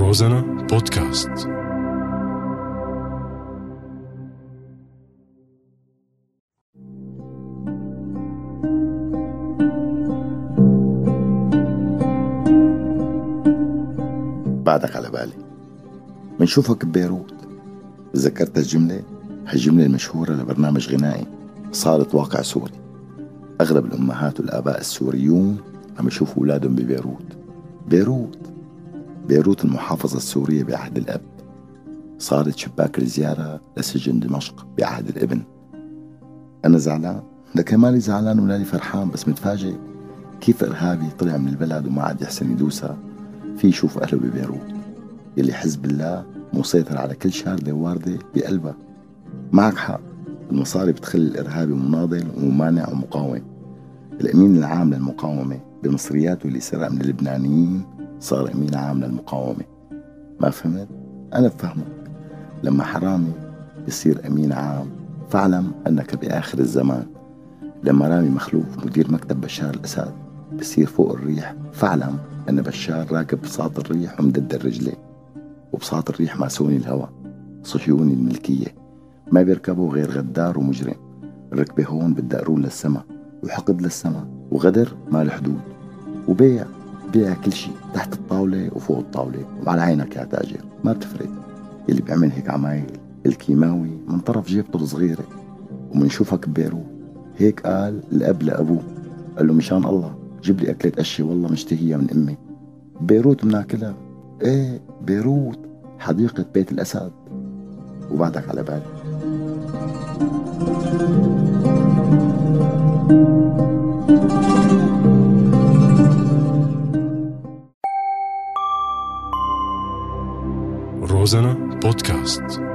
روزانا بودكاست. بعدك على بالي. بنشوفك ببيروت. تذكرت الجملة؟ هالجملة المشهورة لبرنامج غنائي. صارت واقع سوري. أغلب الأمهات والآباء السوريون عم يشوفوا أولادهم ببيروت. بيروت. بيروت المحافظة السورية بعهد الأب. صارت شباك الزيارة لسجن دمشق بعهد الابن. أنا زعلان لكن مالي زعلان ولا فرحان بس متفاجئ كيف إرهابي طلع من البلد وما عاد يحسن يدوسها في يشوف أهله ببيروت يلي حزب الله مسيطر على كل شاردة وواردة بقلبها معك حق المصاري بتخلي الإرهابي مناضل وممانع ومقاوم. الأمين العام للمقاومة بمصرياته اللي سرق من اللبنانيين صار أمين عام للمقاومة. ما فهمت؟ أنا بفهمك. لما حرامي يصير أمين عام فاعلم أنك بآخر الزمان. لما رامي مخلوف مدير مكتب بشار الأسد بصير فوق الريح فاعلم أن بشار راكب بساط الريح ومدد الرجلين وبساط الريح ماسوني الهوى صهيوني الملكية. ما بيركبوا غير غدار ومجرم. الركبة هون بتدقرون للسما وحقد للسما وغدر ما حدود. وبيع بيع كل شيء تحت الطاولة وفوق الطاولة وعلى عينك يا تاجر. ما بتفرق. اللي بيعمل هيك عمايل الكيماوي من طرف جيبته الصغيرة ومنشوفك ببيروت. هيك قال الأب لأبوه. قال له مشان الله جيب لي أكلة قشة والله مشتهية من أمي. بيروت بناكلها إيه بيروت حديقة بيت الأسد. وبعدك على بالي. روزانا بودكاست